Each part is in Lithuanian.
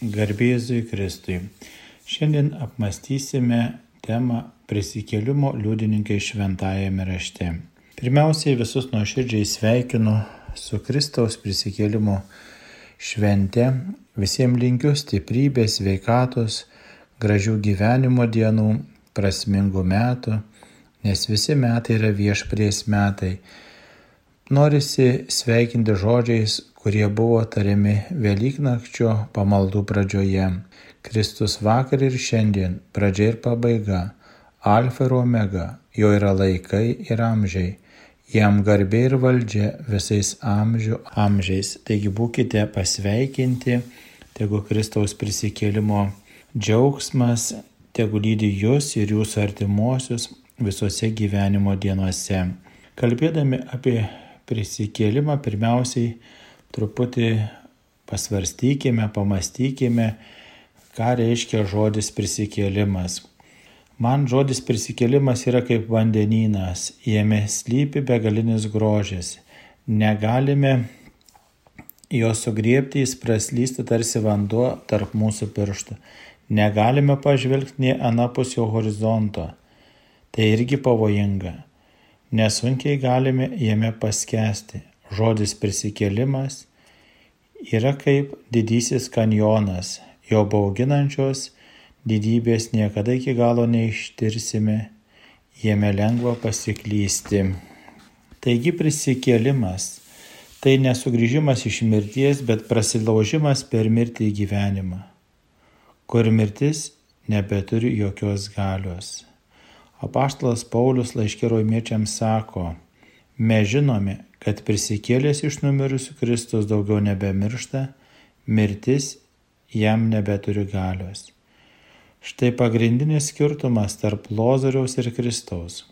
Garbėzui Kristui. Šiandien apmastysime temą prisikėlimo liudininkai šventajame rašte. Pirmiausiai visus nuoširdžiai sveikinu su Kristaus prisikėlimo švente. Visiems linkiu stiprybės, veikatos, gražių gyvenimo dienų, prasmingų metų, nes visi metai yra viešpries metai. Norisi sveikinti žodžiais, kurie buvo tariami Velyknakčio pamaldų pradžioje. Kristus vakar ir šiandien, pradžia ir pabaiga, alfa ir omega, jo yra laikai ir amžiai. Jam garbė ir valdžia visais amžių amžiais. Taigi būkite pasveikinti, tegu Kristaus prisikėlimo džiaugsmas, tegu lydi jūs ir jūsų artimuosius visose gyvenimo dienose. Kalbėdami apie prisikėlimą, pirmiausiai truputį pasvarstykime, pamastykime, ką reiškia žodis prisikėlimas. Man žodis prisikėlimas yra kaip vandenynas, jame slypi begalinis grožis. Negalime jo sugriepti, jis praslysta tarsi vanduo tarp mūsų pirštų. Negalime pažvelgti nei anapusio horizonto. Tai irgi pavojinga. Nesunkiai galime jame paskesti. Žodis prisikėlimas yra kaip didysis kanjonas, jo bauginančios didybės niekada iki galo neištirsime, jame lengva pasiklysti. Taigi prisikėlimas tai nesugrįžimas iš mirties, bet prasilaužimas per mirtį į gyvenimą, kur mirtis nebeturi jokios galios. Apaštalas Paulius laiškė romiečiams sako, mes žinome, kad prisikėlęs iš numirusių Kristus daugiau nebemiršta, mirtis jam nebeturi galios. Štai pagrindinis skirtumas tarp Lozoriaus ir Kristaus.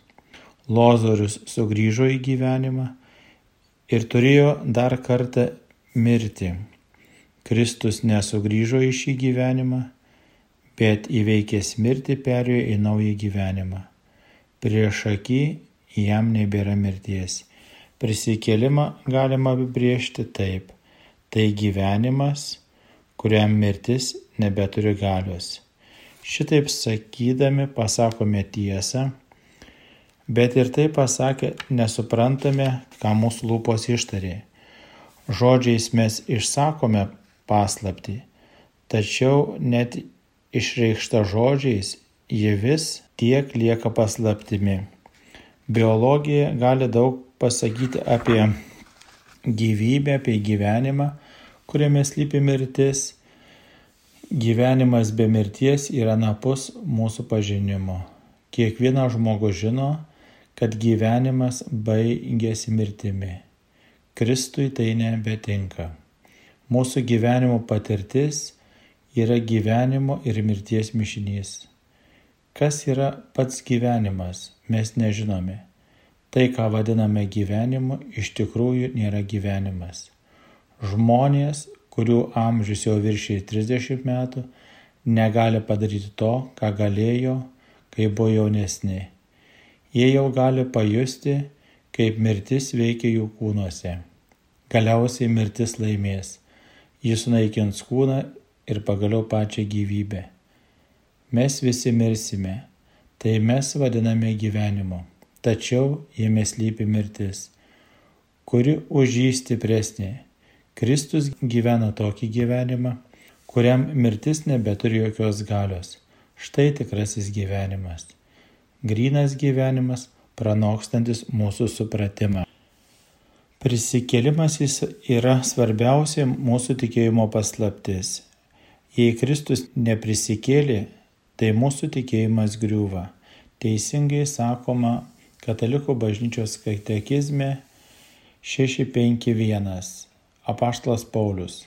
Lozorius sugrįžo į gyvenimą ir turėjo dar kartą mirti. Kristus nesugrįžo į šį gyvenimą, bet įveikęs mirtį perėjo į naują gyvenimą. Prieš akį jam nebėra mirties. Prisikėlimą galima apibriežti taip. Tai gyvenimas, kuriam mirtis nebeturi galios. Šitaip sakydami pasakome tiesą, bet ir tai pasakę nesuprantame, ką mūsų lūpos ištarė. Žodžiais mes išsakome paslapti, tačiau net išreikšta žodžiais ji vis tiek lieka paslaptimi. Biologija gali daug pasakyti apie gyvybę, apie gyvenimą, kuriame slypi mirtis. Gyvenimas be mirties yra napus mūsų pažinimo. Kiekvienas žmogus žino, kad gyvenimas baigėsi mirtimi. Kristui tai nebetinka. Mūsų gyvenimo patirtis yra gyvenimo ir mirties mišinys. Kas yra pats gyvenimas, mes nežinome. Tai, ką vadiname gyvenimu, iš tikrųjų nėra gyvenimas. Žmonės, kurių amžius jau viršyje 30 metų, negali padaryti to, ką galėjo, kai buvo jaunesni. Jie jau gali pajusti, kaip mirtis veikia jų kūnuose. Galiausiai mirtis laimės. Jis sunaikins kūną ir pagaliau pačią gyvybę. Mes visi mirsime. Tai mes vadiname gyvenimu tačiau jame slypi mirtis, kuri už jį stipresnė. Kristus gyvena tokį gyvenimą, kuriam mirtis nebeturi jokios galios. Štai tikrasis gyvenimas. Grynas gyvenimas, pranokstantis mūsų supratimą. Prisikėlimas jis yra svarbiausia mūsų tikėjimo paslaptis. Jei Kristus neprisikėlė, tai mūsų tikėjimas griūva. Teisingai sakoma Katalikų bažnyčios katekizme 651 apaštlas Paulius.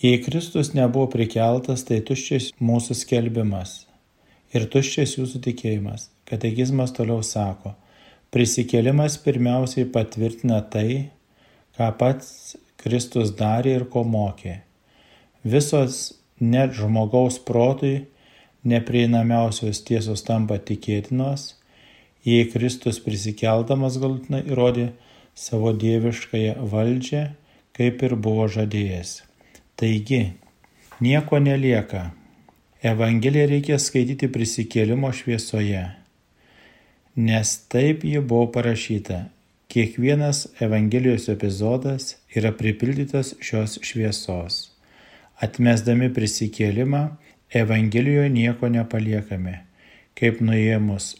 Jei Kristus nebuvo prikeltas, tai tuščias mūsų skelbimas ir tuščias jūsų tikėjimas. Katekizmas toliau sako, prisikėlimas pirmiausiai patvirtina tai, ką pats Kristus darė ir ko mokė. Visos net žmogaus protui neprieinamiausios tiesos tampa tikėtinos jei Kristus prisikeldamas galutinai įrodė savo dieviškąją valdžią, kaip ir buvo žadėjęs. Taigi, Nieko nelieka. Evangeliją reikia skaityti prisikėlimo šviesoje, nes taip ji buvo parašyta. Kiekvienas Evangelijos epizodas yra pripildytas šios šviesos. Atmesdami prisikėlimą, Evangelijoje nieko nepaliekame. Kaip nuėmus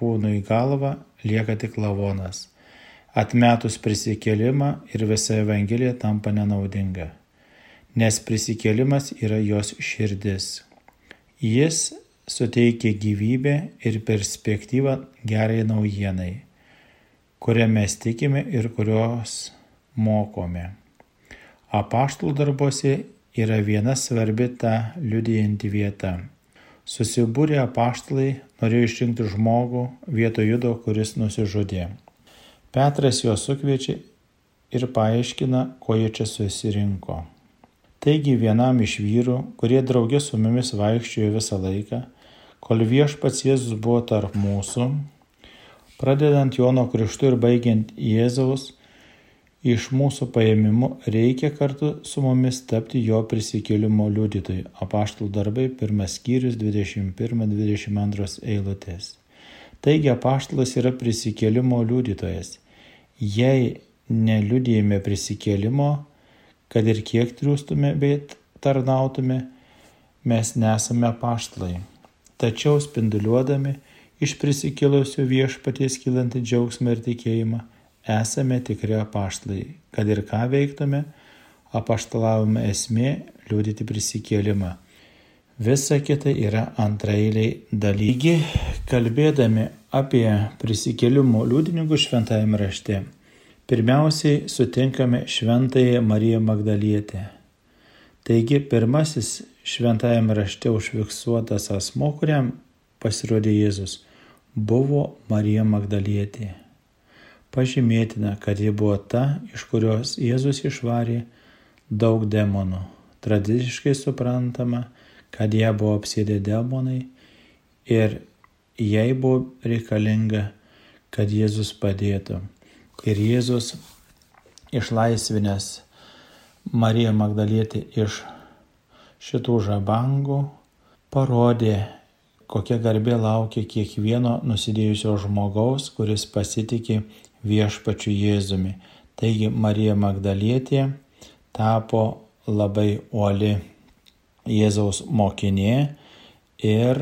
kūnų į galvą, lieka tik lavonas. Atmetus prisikėlimą ir visa Evangelija tampa nenaudinga, nes prisikėlimas yra jos širdis. Jis suteikia gyvybę ir perspektyvą gerai naujienai, kurią mes tikime ir kurios mokome. Apaštų darbuose yra viena svarbi ta liudijanti vieta. Susibūrę apaštalai norėjo išrinkti žmogų vietoj judo, kuris nusižudė. Petras juos sukviečia ir paaiškina, ko jie čia susirinko. Taigi vienam iš vyrų, kurie draugė su mumis vaikščiojo visą laiką, kol viešpats Jėzus buvo tarp mūsų, pradedant Jono krikštu ir baigiant Jėzaus, iš mūsų paėmimu reikia kartu su mumis tapti jo prisikėlimo liudytojai. Apaštų darbai, pirmas skyrius, 21-22 eilutės. Taigi apaštalas yra prisikėlimo liudytojas jei neliudijame prisikėlimo, kad ir kiek triūstume bei tarnautume, mes nesame paštlai. Tačiau spinduliuodami iš prisikėlusio viešpaties kilantį džiaugsmą ir tikėjimą, esame tikri apaštlai. Kad ir ką veiktume, apaštalavimo esmė liūdyti prisikėlimą. Visa kita yra antrailiai dalykai. Kalbėdami apie prisikėlimo liudininkus šventajame rašte, pirmiausiai sutinkame šventąją Mariją Magdalietę. Taigi pirmasis šventajame rašte užfiksuotas asmo, kuriam pasirodė Jėzus, buvo Marija Magdalietė. Pažymėtina, kad ji buvo ta, iš kurios Jėzus išvarė daug demonų. Tradiciškai suprantama, kad ją buvo apsėdę demonai ir jai buvo reikalinga, kad Jėzus padėtų. Ir Jėzus išlaisvinęs Mariją Magdalietį iš šitų žabangų parodė, kokia garbė laukia kiekvieno nusidėjusio žmogaus, kuris pasitikė viešpačiu Jėzumi. Taigi Marija Magdalietė tapo labai uoli Jėzaus mokinė ir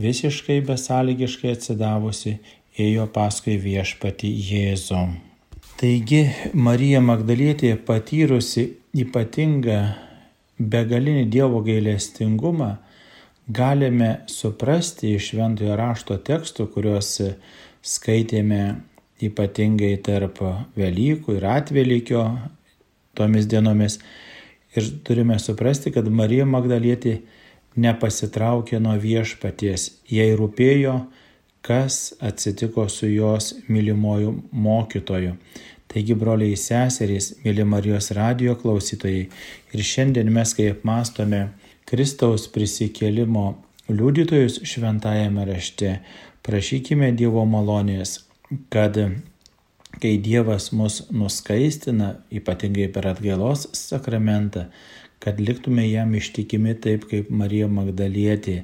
visiškai besąlygiškai atsidavusi ėjo paskui viešpati Jėzų. Taigi Marija Magdalietė patyrusi ypatingą begalinį Dievo gailestingumą galime suprasti iš šventojo rašto tekstų, kuriuos skaitėme ypatingai tarp Velykų ir Atvelykio tomis dienomis Ir turime suprasti, kad Marija Magdalietė nepasitraukė nuo viešpaties. Jai rūpėjo, kas atsitiko su jos mylimuoju mokytoju. Taigi, broliai seserys, mėly Marijos radio klausytojai, ir šiandien mes, kai apmastome Kristaus prisikėlimo liudytojus šventajame rašte, prašykime Dievo malonės, kad kai Dievas mus nuskaistina, ypatingai per atgailos sakramentą, kad liktume jam ištikimi taip kaip Marija Magdalietė,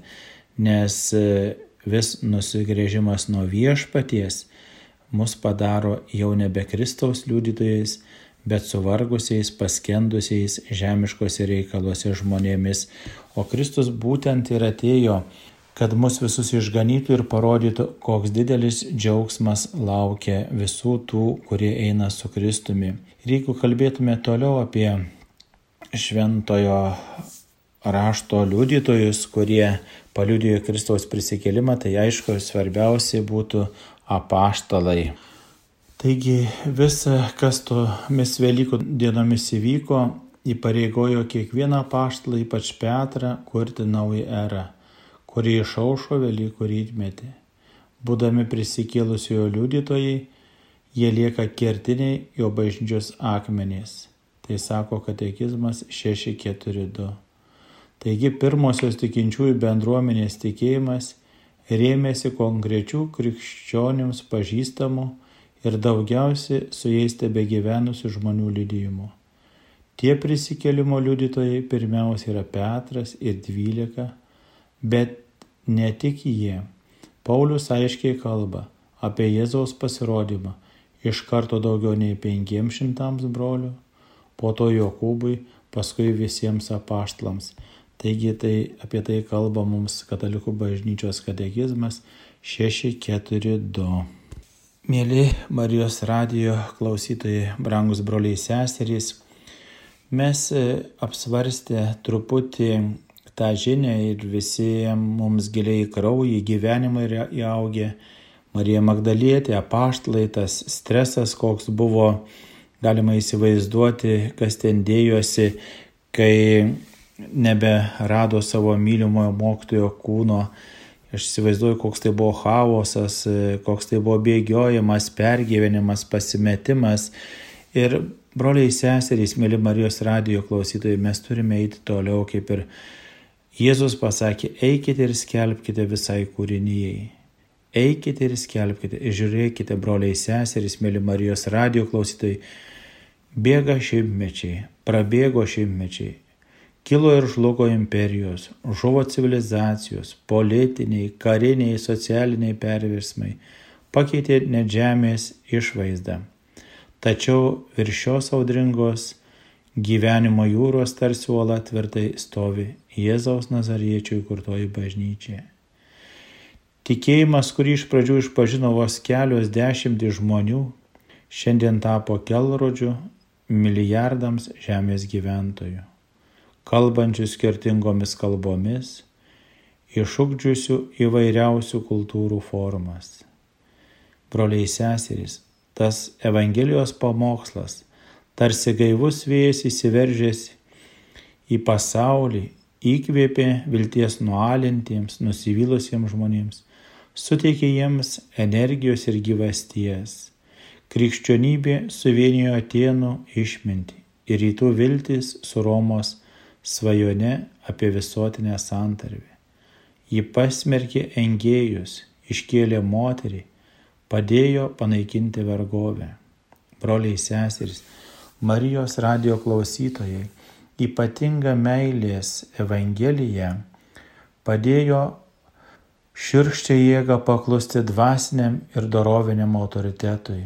nes e, vis nusigrėžimas nuo viešpaties mus padaro jau nebe Kristaus liudytojais, bet suvargusiais, paskendusiais žemiškose reikaluose žmonėmis. O Kristus būtent ir atėjo kad mus visus išganytų ir parodytų, koks didelis džiaugsmas laukia visų tų, kurie eina su Kristumi. Ir jeigu kalbėtume toliau apie šventojo rašto liudytojus, kurie paliudijo Kristaus prisikėlimą, tai aišku, svarbiausia būtų apaštalai. Taigi visa, kas tomis Velykų dienomis įvyko, įpareigojo kiekvieną apaštalą, ypač Petrą, kurti naują erą kuri išaušo Velykų rytmetį. Būdami prisikėlusiojo liudytojai, jie lieka kertiniai jo bažnyčios akmenys. Tai sako katekizmas 642. Taigi pirmosios tikinčiųjų bendruomenės tikėjimas rėmėsi konkrečių krikščionims pažįstamų ir daugiausiai su jais tebe gyvenusių žmonių liudijimu. Tie prisikelimo liudytojai pirmiausia yra Petras ir dvylika, bet ne tik jie. Paulius aiškiai kalba apie Jėzaus pasirodymą iš karto daugiau nei penkiems šimtams brolių, po to Jokūbui, paskui visiems apaštlams. Taigi tai apie tai kalba mums Katalikų bažnyčios katekizmas 642. Mėly Marijos radijo klausytojai, brangus broliai seserys, mes e, apsvarstę truputį tą žinią ir visi mums giliai kraujį gyvenimą yra įaugę. Marija Magdalietė, apaštlai, tas stresas, koks buvo, galima įsivaizduoti, kas ten dėjosi, kai neberado savo mylimojo mokytojo kūno. Aš įsivaizduoju, koks tai buvo chaosas, koks tai buvo bėgiojimas, pergyvenimas, pasimetimas. Ir broliai seserys, mėly Marijos radijo klausytojai, mes turime eiti toliau, kaip ir Jėzus pasakė, eikite ir skelbkite visai kūrinyjei. Eikite ir skelbkite, ir žiūrėkite, broliai seserys, mėly Marijos radijo klausytojai, bėga šimtmečiai, prabėgo šimtmečiai, Kilo ir žlugo imperijos, žuvo civilizacijos, politiniai, kariniai, socialiniai perversmai, pakeitė net žemės išvaizdą. Tačiau virš šios audringos gyvenimo jūros tarsi uola tvirtai stovi Jėzaus Nazariečių įkurtoji bažnyčia. Tikėjimas, kurį iš pradžių išpažino vos kelios dešimtys žmonių, šiandien tapo kelrodžiu milijardams žemės gyventojų kalbančių skirtingomis kalbomis, išugdžiusių įvairiausių kultūrų formas. Broliai seserys, tas Evangelijos pamokslas, tarsi gaivus vėjas įsiveržęs į pasaulį, įkvėpė vilties nualintiems, nusivylusiems žmonėms, suteikė jiems energijos ir gyvasties. Krikščionybė suvienijo Atenų išmintį ir rytų viltis su Romos svajone apie visuotinę santarvę. Ji pasmerkė engėjus, iškėlė moterį, padėjo panaikinti vergovę. Broliai seserys, Marijos radio klausytojai, ypatinga meilės Evangelija padėjo širkščią jėgą paklusti dvasiniam ir doroviniam autoritetui.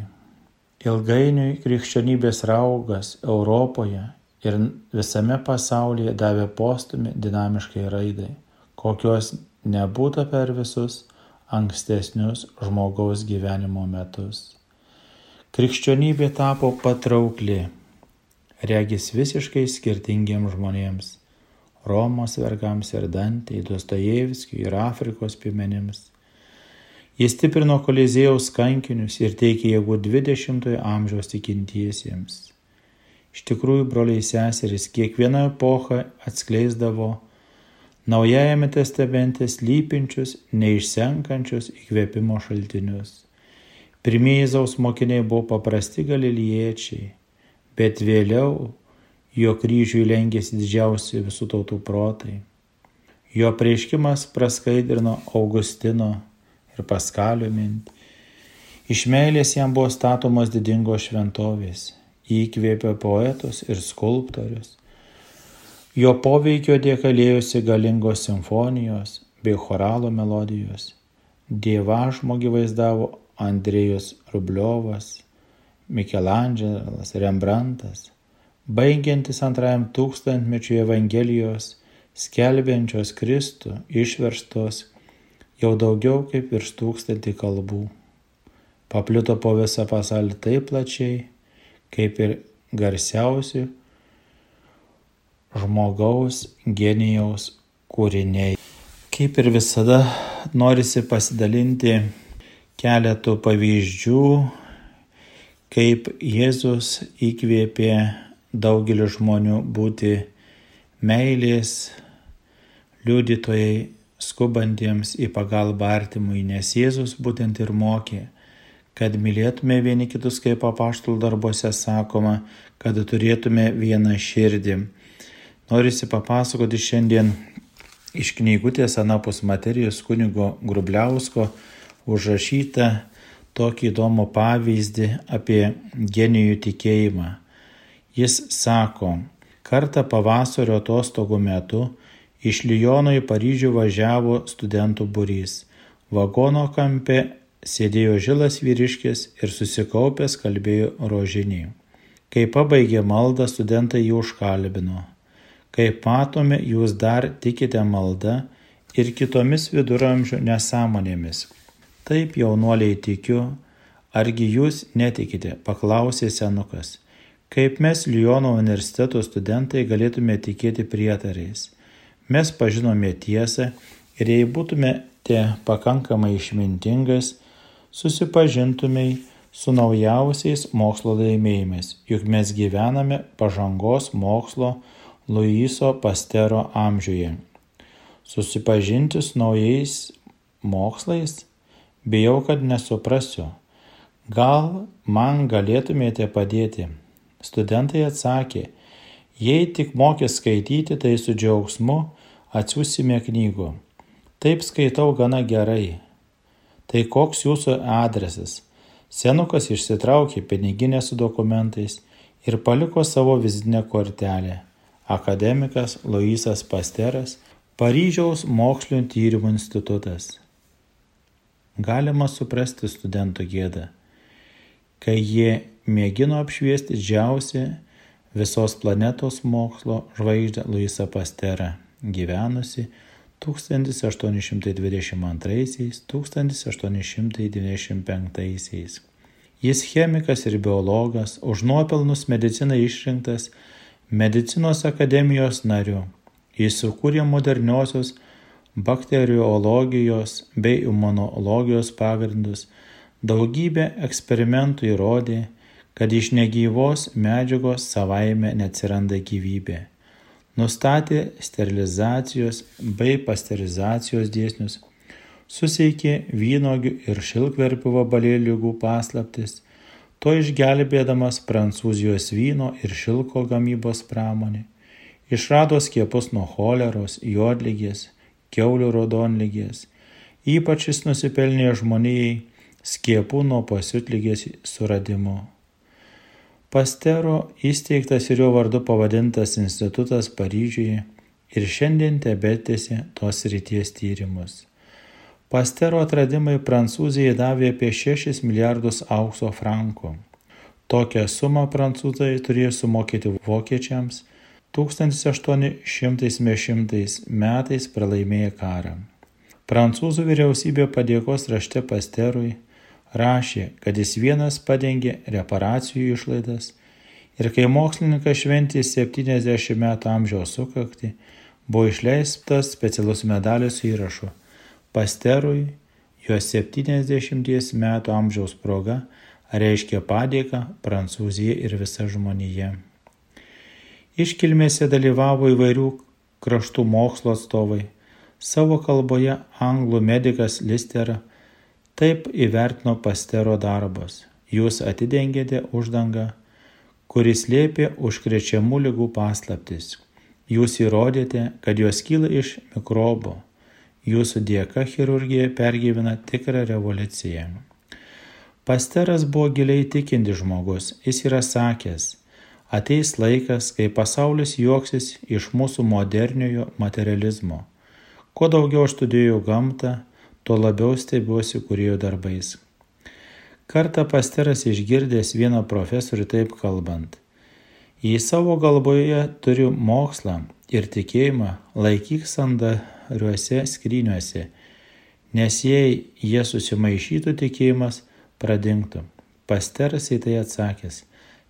Ilgainiui krikščionybės raugas Europoje ir visame pasaulyje davė postumį dinamiškai raidai, kokios nebūta per visus ankstesnius žmogaus gyvenimo metus. Krikščionybė tapo patraukli, regis visiškai skirtingiems žmonėms - Romos vergams ir Dantei, Dostojevskiui ir Afrikos pimenims. Jis stiprino kolizėjaus kankinius ir teikė jėgų 20-ojo amžiaus tikintiesiems. Iš tikrųjų, broliai seserys, kiekviena epocha atskleisdavo Naujajame testamente slypinčius, neišsenkančius įkvėpimo šaltinius. Pirmieji Zaus mokiniai buvo paprasti galiliečiai, bet vėliau jo kryžiui lengėsi didžiausi visų tautų protai. Jo prieškimas praskaidrino Augustino ir Paskalio mintį. Iš meilės jam buvo statomos didingos šventovės įkvėpė poetus ir skulptorius. Jo poveikio dėka lėjosi galingos simfonijos bei choralo melodijos. Dievažmogį vaizdavo Andrėjus Rubliovas, Mikelandželas, Rembrandtas, baigiantis antrajam tūkstantmečių Evangelijos, skelbiančios Kristų, išverstos jau daugiau kaip virš tūkstantį kalbų. Paplito po visą pasaulį taip plačiai, kaip ir garsiausi žmogaus genijaus kūriniai. Kaip ir visada norisi pasidalinti keletų pavyzdžių, kaip Jėzus įkvėpė daugelį žmonių būti meilės liudytojai skubantiems į pagalbą artimui, nes Jėzus būtent ir mokė kad mylėtume vieni kitus, kaip apaštalų darbuose sakoma, kad turėtume vieną širdį. Norisi papasakoti šiandien iš knygutės Anapus materijos kunigo Grubliausko užrašytą tokį įdomų pavyzdį apie genijų tikėjimą. Jis sako, Kartą pavasario atostogų metu iš Lyono į Paryžių važiavo studentų būrys. Vagono kampe sėdėjo žilas vyriškis ir susikaupęs kalbėjo rožinį. Kai pabaigė maldą, studentai jį užkalbino. Kaip matome, jūs dar tikite maldą ir kitomis viduramžių nesąmonėmis. Taip, jaunuoliai tikiu, argi jūs netikite, paklausė senukas. Kaip mes Lyono universiteto studentai galėtume tikėti prietarais? Mes pažinome tiesą ir jei būtumėte pakankamai išmintingas, susipažintumei su naujausiais mokslo laimėjimais, juk mes gyvename pažangos mokslo Luiso Pastero amžiuje. Susipažinti su naujais mokslais? Bijau, kad nesuprasiu. Gal man galėtumėte padėti? Studentai atsakė, jei tik mokės skaityti, tai su džiaugsmu atsiūsime knygų. Taip skaitau gana gerai. Tai koks jūsų adresas? Senukas išsitraukė piniginę su dokumentais ir paliko savo vizitinę kortelę. Akademikas Luisas Pasteras, Paryžiaus mokslinio tyrimų institutas. Galima suprasti studento gėdą kai jie mėgino apšviesti didžiausią visos planetos mokslo žvaigždę Luisą Pasterą, gyvenusi 1822-1895. Jis chemikas ir biologas, už nuopelnus medicinai išrinktas Medicinos akademijos nariu. Jis sukūrė moderniosios bakteriologijos bei imunologijos pagrindus. Daugybė eksperimentų įrodė, kad iš negyvos medžiagos savaime neatsiranda gyvybė. Nustatė sterilizacijos bei pasterizacijos dėsnius, susiekė vynogių ir šilkverpių vabalėlių lygų paslaptis, to išgelbėdamas Prancūzijos vyno ir šilko gamybos pramonį, išrado skiepus nuo choleros, juodlygės, keulių raudonlygės, ypač jis nusipelnė žmonijai skiepų nuo pasiutlygės suradimu. Pastero įsteigtas ir jo vardu pavadintas institutas Paryžiuje ir šiandien tebetėsi tos ryties tyrimus. Pastero atradimai Prancūzijai davė apie 6 milijardus aukso frankų. Tokią sumą prancūzai turėjo sumokėti vokiečiams 1810 metais pralaimėję karą. Prancūzų vyriausybė padėkos rašte Pasterui rašė, kad jis vienas padengė reparacijų išlaidas ir kai mokslininkas šventė 70 metų amžiaus sukakti, buvo išleistas specialus medalis su įrašu Pasterui jo 70 metų amžiaus proga reiškia padėką Prancūzija ir visa žmonija. Iškilmėse dalyvavo įvairių kraštų mokslo atstovai. Savo kalboje anglų medikas Listera Taip įvertino Pastero darbas. Jūs atidengėte uždangą, kuris lėpė užkrečiamų lygų paslaptis. Jūs įrodėte, kad jos kyla iš mikrobo. Jūsų dėka chirurgija pergyvena tikrą revoliuciją. Pasteras buvo giliai tikinti žmogus. Jis yra sakęs, ateis laikas, kai pasaulis juoksis iš mūsų moderniojo materializmo. Kuo daugiau aš studijų gamtą, tuo labiau stebiuosi kūrėjo darbais. Kartą pasteras išgirdęs vieną profesorių taip kalbant. Jei savo galboje turiu mokslą ir tikėjimą, laikyk sandariuose skryniuose, nes jei jie susimaišytų tikėjimas, pradingtų. Pasteras į tai atsakęs,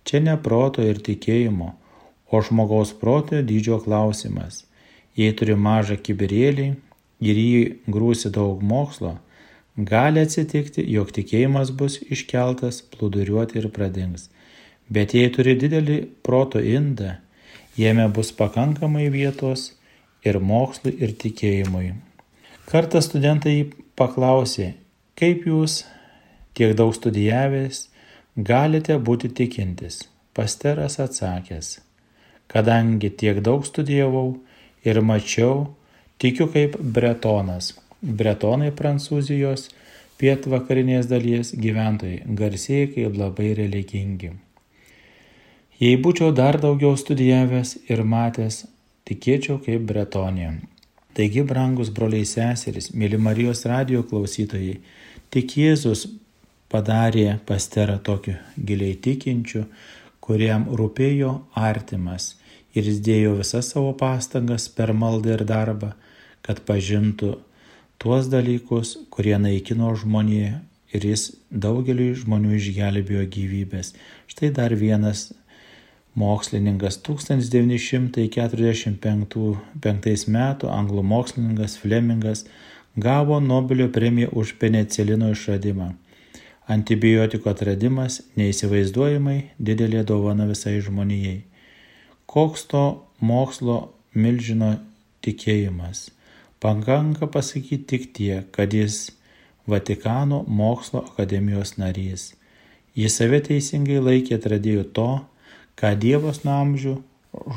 čia ne proto ir tikėjimo, o žmogaus proto dydžio klausimas. Jei turi mažą kibirėlį, ir jį grūsi daug mokslo, gali atsitikti, jog tikėjimas bus iškeltas, plūduriuoti ir pradings. Bet jei turi didelį proto indą, jame bus pakankamai vietos ir mokslui, ir tikėjimui. Kartą studentai paklausė, kaip jūs, tiek daug studijavęs, galite būti tikintis. Pasteras atsakęs, kadangi tiek daug studijavau ir mačiau, Tikiu kaip bretonas. Bretonai Prancūzijos pietvakarinės dalies gyventojai garsėja kaip labai religingi. Jei būčiau dar daugiau studijavęs ir matęs, tikėčiau kaip Bretonija. Taigi, brangus broliai seserys, mėly Marijos radio klausytojai, tik Jėzus padarė pasterą tokiu giliai tikinčiu, kuriam rūpėjo artimas ir jis dėjo visas savo pastangas per maldą ir darbą, kad pažintų tuos dalykus, kurie naikino žmoniją ir jis daugeliu žmonių išgelbėjo gyvybės. Štai dar vienas mokslininkas 1945 metų anglų mokslininkas Flemingas gavo Nobelio premiją už penicilino išradimą. Antibiotikų atradimas neįsivaizduojamai didelė dovana visai žmonijai. Koks to mokslo milžino tikėjimas? Pakanka pasakyti tik tiek, kad jis Vatikano mokslo akademijos narys. Jis save teisingai laikė atradėjų to, ką Dievas nuo amžių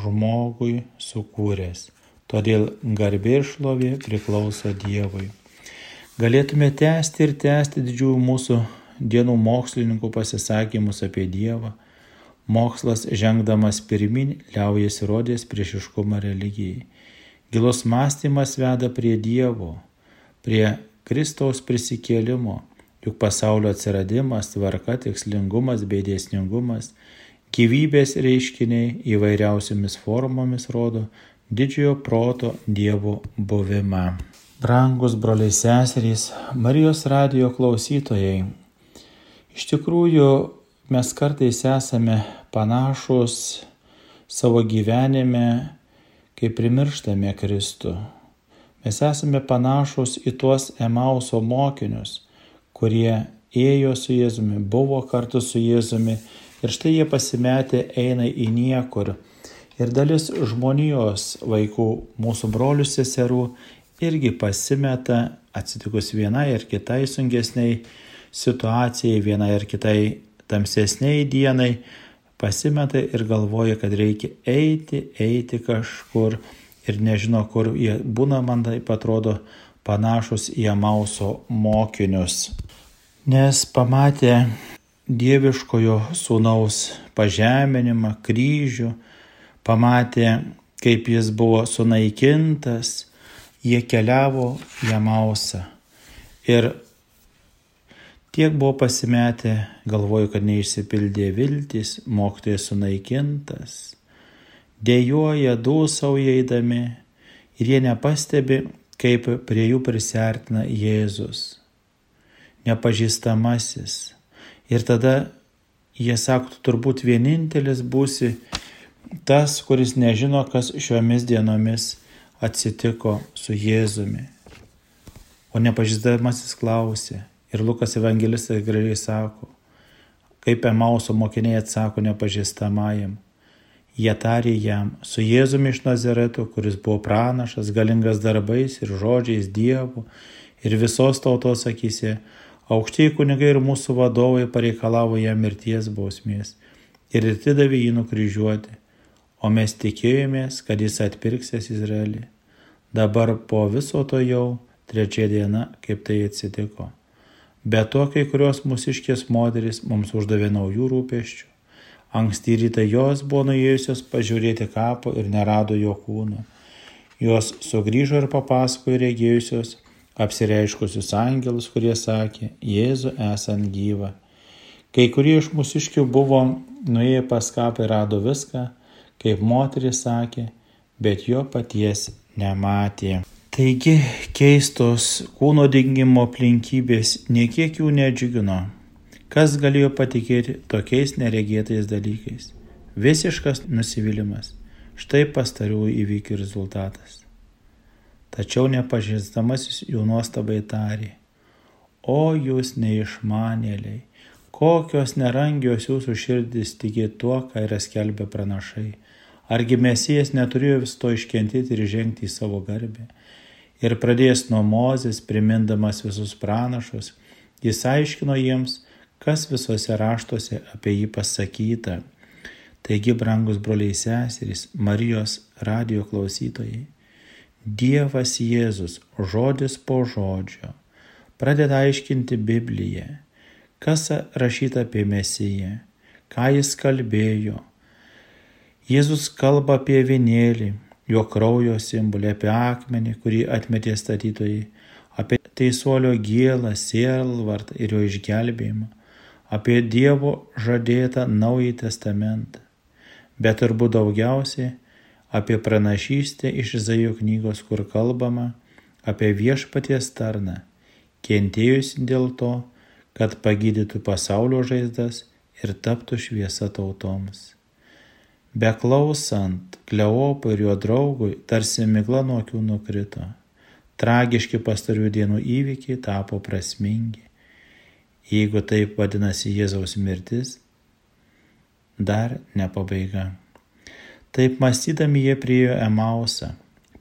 žmogui sukūręs. Todėl garbė ir šlovė priklauso Dievui. Galėtume tęsti ir tęsti didžiųjų mūsų dienų mokslininkų pasisakymus apie Dievą. Mokslas žengdamas pirmin liaujasi rodės priešiškumą religijai. Gilus mąstymas veda prie Dievo, prie Kristaus prisikėlimo, juk pasaulio atsiradimas, tvarka, tikslingumas bei dėsningumas, gyvybės reiškiniai įvairiausiamis formomis rodo didžiojo proto Dievo buvimą. Brangus broliai seserys, Marijos radio klausytojai, iš tikrųjų mes kartais esame panašus savo gyvenime, kai primirštame Kristų. Mes esame panašus į tuos Emauso mokinius, kurie ėjo su Jėzumi, buvo kartu su Jėzumi ir štai jie pasimetę eina į niekur. Ir dalis žmonijos vaikų, mūsų brolių seserų, irgi pasimeta atsitikus vienai ar kitai sunkesniai situacijai, vienai ar kitai tamsesniai dienai, pasimeta ir galvoja, kad reikia eiti, eiti kažkur ir nežino, kur jie būna, man tai atrodo, panašus į Amauso mokinius. Nes pamatė dieviškojo sūnaus pažeminimą, kryžių, pamatė, kaip jis buvo sunaikintas, jie keliavo į Amausą. Ir tiek buvo pasimetę, galvoju, kad neišsipildė viltis, mokytojas sunaikintas dėjoja, dūsauja eidami ir jie nepastebi, kaip prie jų prisartina Jėzus, nepažįstamasis. Ir tada jie sako, turbūt vienintelis būsi tas, kuris nežino, kas šiomis dienomis atsitiko su Jėzumi. O nepažįstamasis klausė. Ir Lukas evangelistas gražiai sako, kaip Emauso mokiniai atsako nepažįstamajam Jie tarė jam, su Jėzumi iš Nazareto, kuris buvo pranašas, galingas darbais ir žodžiais Dievu ir visos tautos akise, aukštieji kunigai ir mūsų vadovai pareikalavo jam mirties bausmės ir atidavė jį nukryžiuoti, o mes tikėjomės, kad jis atpirksės Izraelį. Dabar po viso to jau trečia diena, kaip tai atsitiko. Be to, kai kurios mūsiškės moteris mums uždavė naujų rūpeščių Anksti rytą jos buvo nuėjusios pažiūrėti kapo ir nerado jo kūno. Jos sugrįžo ir papasakojo regėjusios apsireiškusius angelus, kurie sakė, Jėzu esant gyvą. Kai kurie iš mūsiškių buvo nuėję pas kapą ir rado viską, kaip moteris sakė, bet jo paties nematė. Taigi keistos kūno dingimo aplinkybės niekiek jų nedžiugino. Kas galėjo patikėti tokiais neregėtais dalykais? Visiškas nusivylimas. Štai pastariųjų įvykių rezultatas. Tačiau nepažįstamasis jų nuostabai tarė. O jūs neišmanėliai, kokios nerangios jūsų širdis tikė tuo, ką yra skelbę pranašai. Argi mesijas neturėjo vis to iškentėti ir žengti į savo garbę. Ir pradėjęs nuo Mozės, primindamas visus pranašus, jis aiškino jiems, kas visuose raštuose apie jį pasakyta. Taigi, brangus broliai seserys, Marijos radio klausytojai, Dievas Jėzus žodis po žodžio pradeda aiškinti Bibliją, kas rašyta apie Mesiją, ką jis kalbėjo, Jėzus kalba apie vienėlį, jo kraujo simbolį, apie akmenį, kurį atmetė statytojai, apie teisuolio gėlą, sielvartą ir jo išgelbėjimą, apie Dievo žadėtą Naująjį Testamentą, bet turbūt daugiausiai apie pranašystę iš Izaijo knygos, kur kalbama apie viešpaties tarną, kentėjusi dėl to, kad pagydytų pasaulio žaizdas ir taptų šviesa tautoms. Beklausant Kleopui ir jo draugui, tarsi migla nuo akių nukrito. Tragiški pastarių dienų įvykiai tapo prasmingi. Jeigu taip vadinasi Jėzaus mirtis, dar ne pabaiga. Taip mąstydami jie priejo Emausą.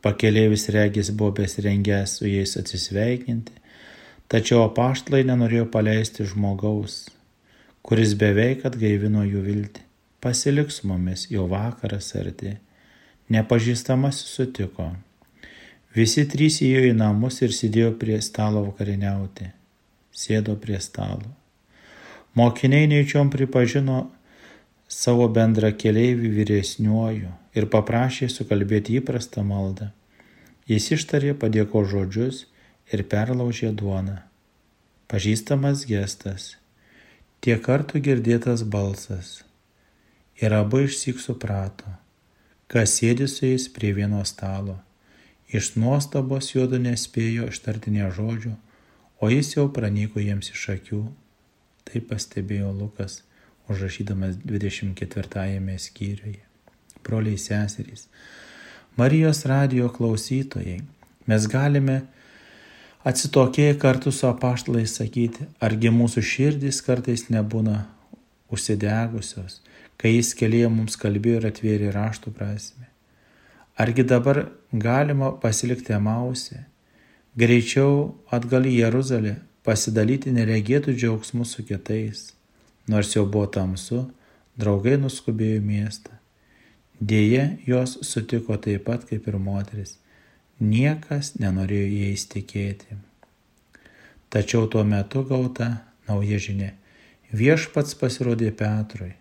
Pakelėvis regis buvo besirengęs su jais atsisveikinti, tačiau apaštlai nenorėjo paleisti žmogaus, kuris beveik atgaivino jų viltį. Pasilik su mumis, jau vakaras arti. Nepažįstamasis sutiko. Visi trys įėjo į namus ir sėdėjo prie stalo vakarieniauti. Sėdo prie stalo. Mokiniai neįčiom pripažino savo bendrą keliaivį vyresniuoju ir paprašė sukalbėti įprastą maldą. Jis ištarė padėko žodžius ir perlaužė duoną. Pažįstamas gestas, tiek kartų girdėtas balsas ir abu išsik suprato, kas sėdi su jais prie vieno stalo. Iš nuostabos juodu nespėjo ištarti ne žodžių, o jis jau pranyko jiems iš akių. Tai pastebėjo Lukas, užrašydamas 24 skyriuje. Broliai seserys, Marijos radio klausytojai, mes galime atsitokėję kartu su apaštalais sakyti, argi mūsų širdys kartais nebūna užsidegusios, kai jis kelyje mums kalbėjo ir atvėrė raštų prasme. Argi dabar galima pasilikti Emausė, greičiau atgal į Jeruzalę, pasidalyti neregėtų džiaugsmų su kitais. Nors jau buvo tamsu, draugai nuskubėjo į miestą. Dėje jos sutiko taip pat kaip ir moteris. Niekas nenorėjo jais tikėti. Tačiau tuo metu gauta nauja žinia. Viešpats pasirodė Petrui.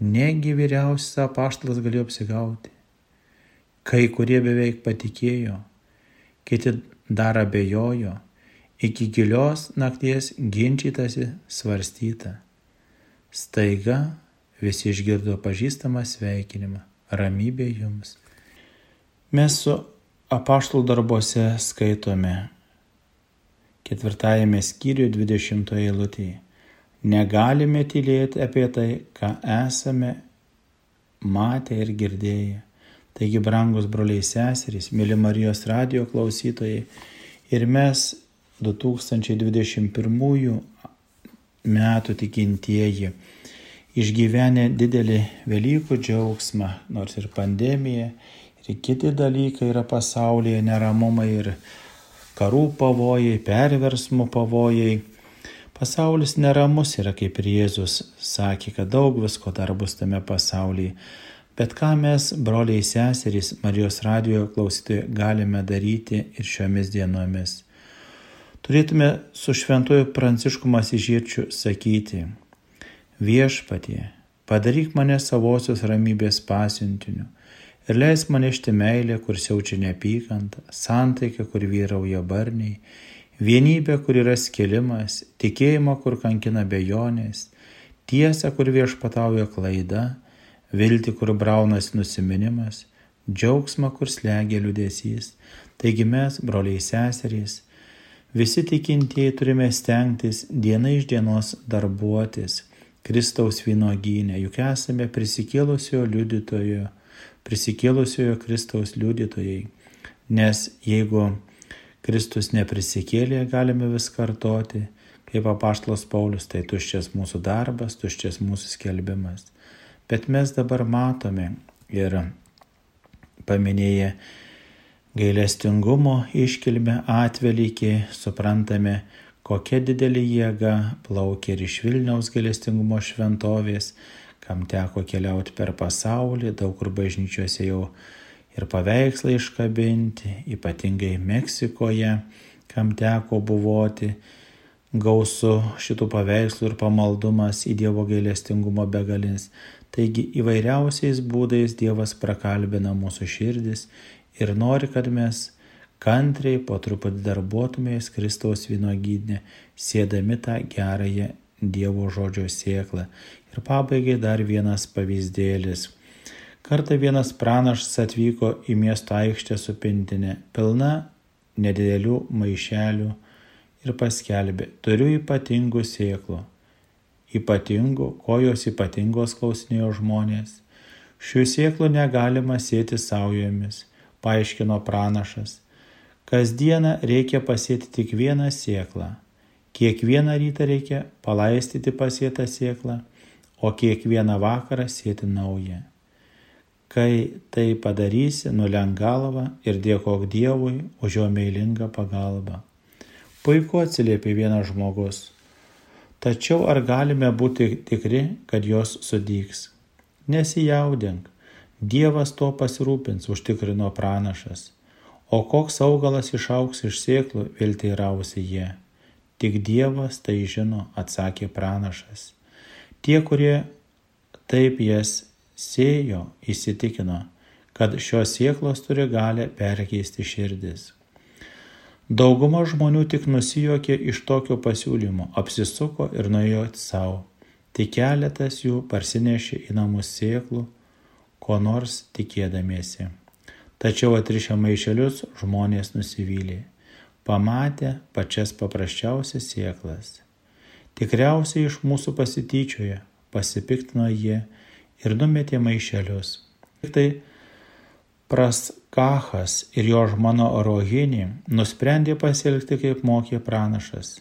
Negi vyriausias apaštalas galėjo apsigauti. Kai kurie beveik patikėjo, kiti dar abejojo, iki gilios nakties ginčytasi svarstyta. Staiga visi išgirdo pažįstamą sveikinimą - ramybė jums. Mes su apaštalų darbuose skaitome ketvirtajame skyriuje 20 eilutėje. Negalime tylėti apie tai, ką esame matę ir girdėję. Taigi, brangus broliai seserys, mėly Marijos radio klausytojai, ir mes 2021 metų tikintieji išgyvenę didelį Velykų džiaugsmą, nors ir pandemija, ir kiti dalykai yra pasaulyje, neramumai ir karų pavojai, perversmų pavojai Pasaulis neramus yra, kaip ir Jėzus sakė, kad daug visko dar bus tame pasaulyje. Bet ką mes, broliai seserys, Marijos radijo klausytojai, galime daryti ir šiomis dienomis? Turėtume su šventuoju Prancišku Masižiečiu sakyti, viešpatie, padaryk mane savosios ramybės pasiuntiniu ir leis man išti meilę, kur siaučia neapykanta, santaika, kur vyrauja barniai vienybė, kur yra skilimas, tikėjimą, kur kankina bejonės, tiesą, kur viešpatauja klaida, viltį, kur braunas nusiminimas, džiaugsmą, kur slegia liudesys. Taigi mes, broliai seserys, visi tikintieji turime stengtis diena iš dienos darbuotis Kristaus vynoginė, juk esame prisikėlusiojo liudytojo, prisikėlusiojo Kristaus liudytojai. Nes jeigu Kristus neprisikėlė, galime vis kartoti, kaip apaštlos Paulius, tai tuščias mūsų darbas, tuščias mūsų skelbimas. Bet mes dabar matome ir paminėję gailestingumo iškilmę atvelykį, suprantame, kokia didelė jėga plaukia ir iš Vilniaus gailestingumo šventovės, kam teko keliauti per pasaulį, daug kur bažnyčiose jau ir paveikslai iškabinti, ypatingai Meksikoje, kam teko buvoti, gausu šitų paveikslų ir pamaldumas į Dievo gailestingumo begalinis. Taigi įvairiausiais būdais Dievas prakalbina mūsų širdis ir nori, kad mes kantriai po truputį darbuotumės Kristaus vynogydę, sėdami tą gerąją Dievo žodžio sėklą. Ir pabaigai dar vienas pavyzdėlis. Kartą vienas pranašas atvyko į miesto aikštę su pintinė, pilna nedidelių maišelių ir paskelbė, turiu ypatingų sėklų. Ypatingų, kojos ypatingos klausinėjo žmonės. Šių sėklų negalima sėti saujomis, paaiškino pranašas. Kasdieną reikia pasėti tik vieną sėklą. Kiekvieną rytą reikia palaistyti pasėtą sėklą, o kiekvieną vakarą sėti naują. Kai tai padarysi, nulenk galvą ir dėkok Dievui už jo meilingą pagalbą. Puiku atsiliepė vienas žmogus. Tačiau ar galime būti tikri, kad jos sudygs? Nesijaudink, Dievas to pasirūpins, užtikrino pranašas. O koks augalas išauks iš sėklų, vėl teirausi jie. Tik Dievas tai žino, atsakė pranašas. Tie, kurie taip jas sėjo, įsitikino, kad šios sėklos turi galę perkeisti širdis. Dauguma žmonių tik nusijokė iš tokio pasiūlymo, apsisuko ir nuėjo savo. Tik keletas jų parsinešė į namus sėklų, ko nors tikėdamiesi. Tačiau atrišę maišelius žmonės nusivylė, pamatę pačias paprasčiausias sieklas. Tikriausiai iš mūsų pasityčioje, pasipiktino jie ir numetė maišelius. Tik tai praskachas ir jo žmona Rohinė nusprendė pasielgti kaip mokė pranašas.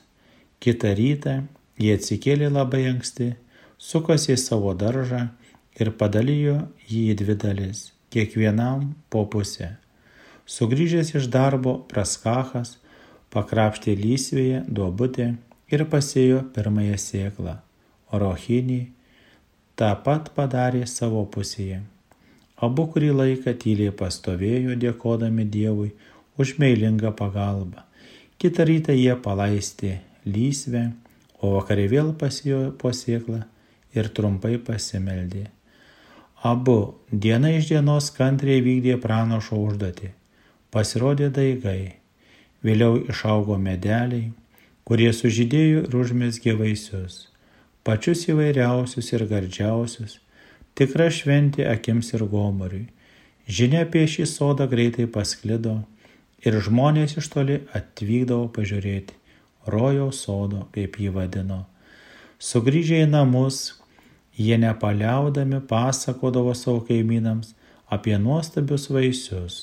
Kita rytą jie atsikėlė labai anksti, sukosi į savo daržą ir padalijo jį į dvi dalis kiekvienam po pusę. Sugryžęs iš darbo praskachas pakrapštė lysvėje duobutę ir pasėjo pirmąją sėklą, o rohinį tą pat padarė savo pusėje. Abu kurį laiką tyliai pastovėjo dėkodami Dievui už meilingą pagalbą. Kita rytą jie palaistė lysvę, o vakarė vėl pasėjo po sėklą ir trumpai pasimeldė. Abu diena iš dienos kantriai vykdė pranašo užduotį. Pasirodė daigai. Vėliau išaugo medeliai, kurie sužydėjo ir užmėsgė vaisius. Pačius įvairiausius ir gardžiausius. Tikra šventė akims ir gomoriui. Žinia apie šį sodą greitai pasklido ir žmonės iš toli atvykdavo pažiūrėti rojaus sodo, kaip jį vadino. Sugryžę į namus, Jie nepaliaudami pasakodavo savo kaimynams apie nuostabius vaisius,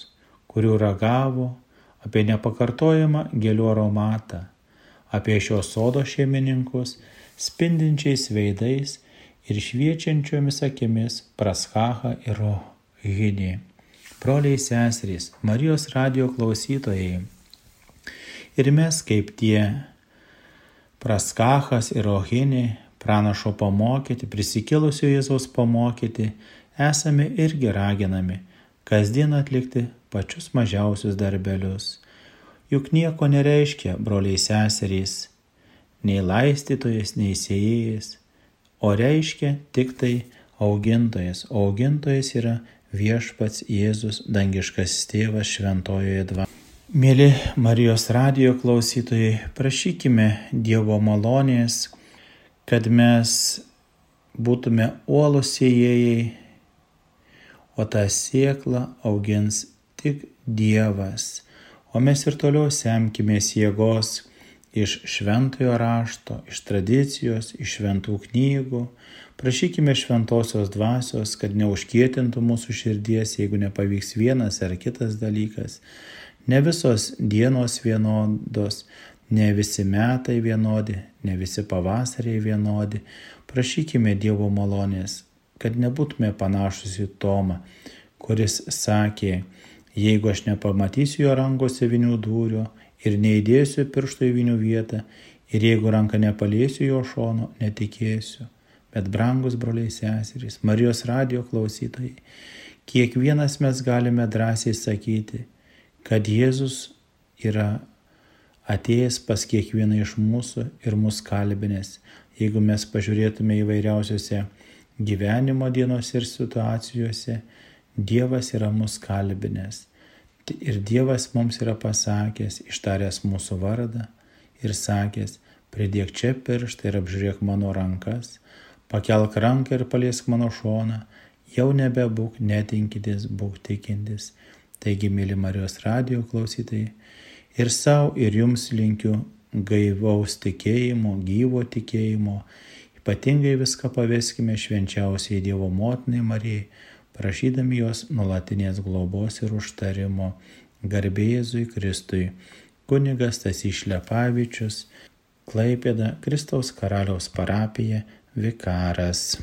kurių ragavo, apie nepakartojamą gėlių aromatą, apie šios sodo šeimininkus spindinčiais veidais ir šviečiančiomis akimis praskaha ir rohinį. Broliai seserys, Marijos radio klausytojai. Ir mes kaip tie praskachas ir rohinį pranašo pamokyti, prisikėlusio Jėzaus pamokyti, esame irgi raginami kasdien atlikti pačius mažiausius darbelius. Juk nieko nereiškia, broliai seserys, nei laistytojas, nei sėjėjas, o reiškia tik tai augintojas, o augintojas yra viešpats Jėzus, dangiškas tėvas šventojoje dvasioje. Mėly Marijos radijo klausytojai, prašykime Dievo malonės kad mes būtume uolų sėjėjai, o tą sėklą augins tik Dievas, o mes ir toliau semkimės jėgos iš šventojo rašto, iš tradicijos, iš šventų knygų. Prašykime šventosios dvasios, kad neužkietintų mūsų širdies, jeigu nepavyks vienas ar kitas dalykas. Ne visos dienos vienodos, Ne visi metai vienodi, ne visi pavasariai vienodi. Prašykime Dievo malonės, kad nebūtume panašus į Tomą, kuris sakė, jeigu aš nepamatysiu jo rankose vinių dūrio ir neįdėsiu piršto į vinių vietą, ir jeigu ranką nepaliesiu jo šono, netikėsiu. Bet brangus broliai seserys, Marijos radio klausytojai, kiekvienas mes galime drąsiai sakyti, kad Jėzus yra atėjęs pas kiekvieną iš mūsų ir mus kalbinės. Jeigu mes pažiūrėtume įvairiausiose gyvenimo dienose ir situacijose Dievas yra mus kalbinės. Ir Dievas mums yra pasakęs, ištaręs mūsų vardą ir sakęs, pridėk čia pirštą ir apžiūrėk mano rankas, pakelk ranką ir paliesk mano šoną, jau nebebūk netinkintis, būk tikintis. Taigi, mėly Marijos radio klausytojai, ir savo, ir jums linkiu gaivaus tikėjimo, gyvo tikėjimo. Ypatingai viską paveskime švenčiausiai Dievo motinai Marijai, prašydami jos nulatinės globos ir užtarimo. Garbėjėzui Kristui. Kunigas Tasys Šlepavičius, Klaipėda, Kristaus karaliaus parapija, vikaras.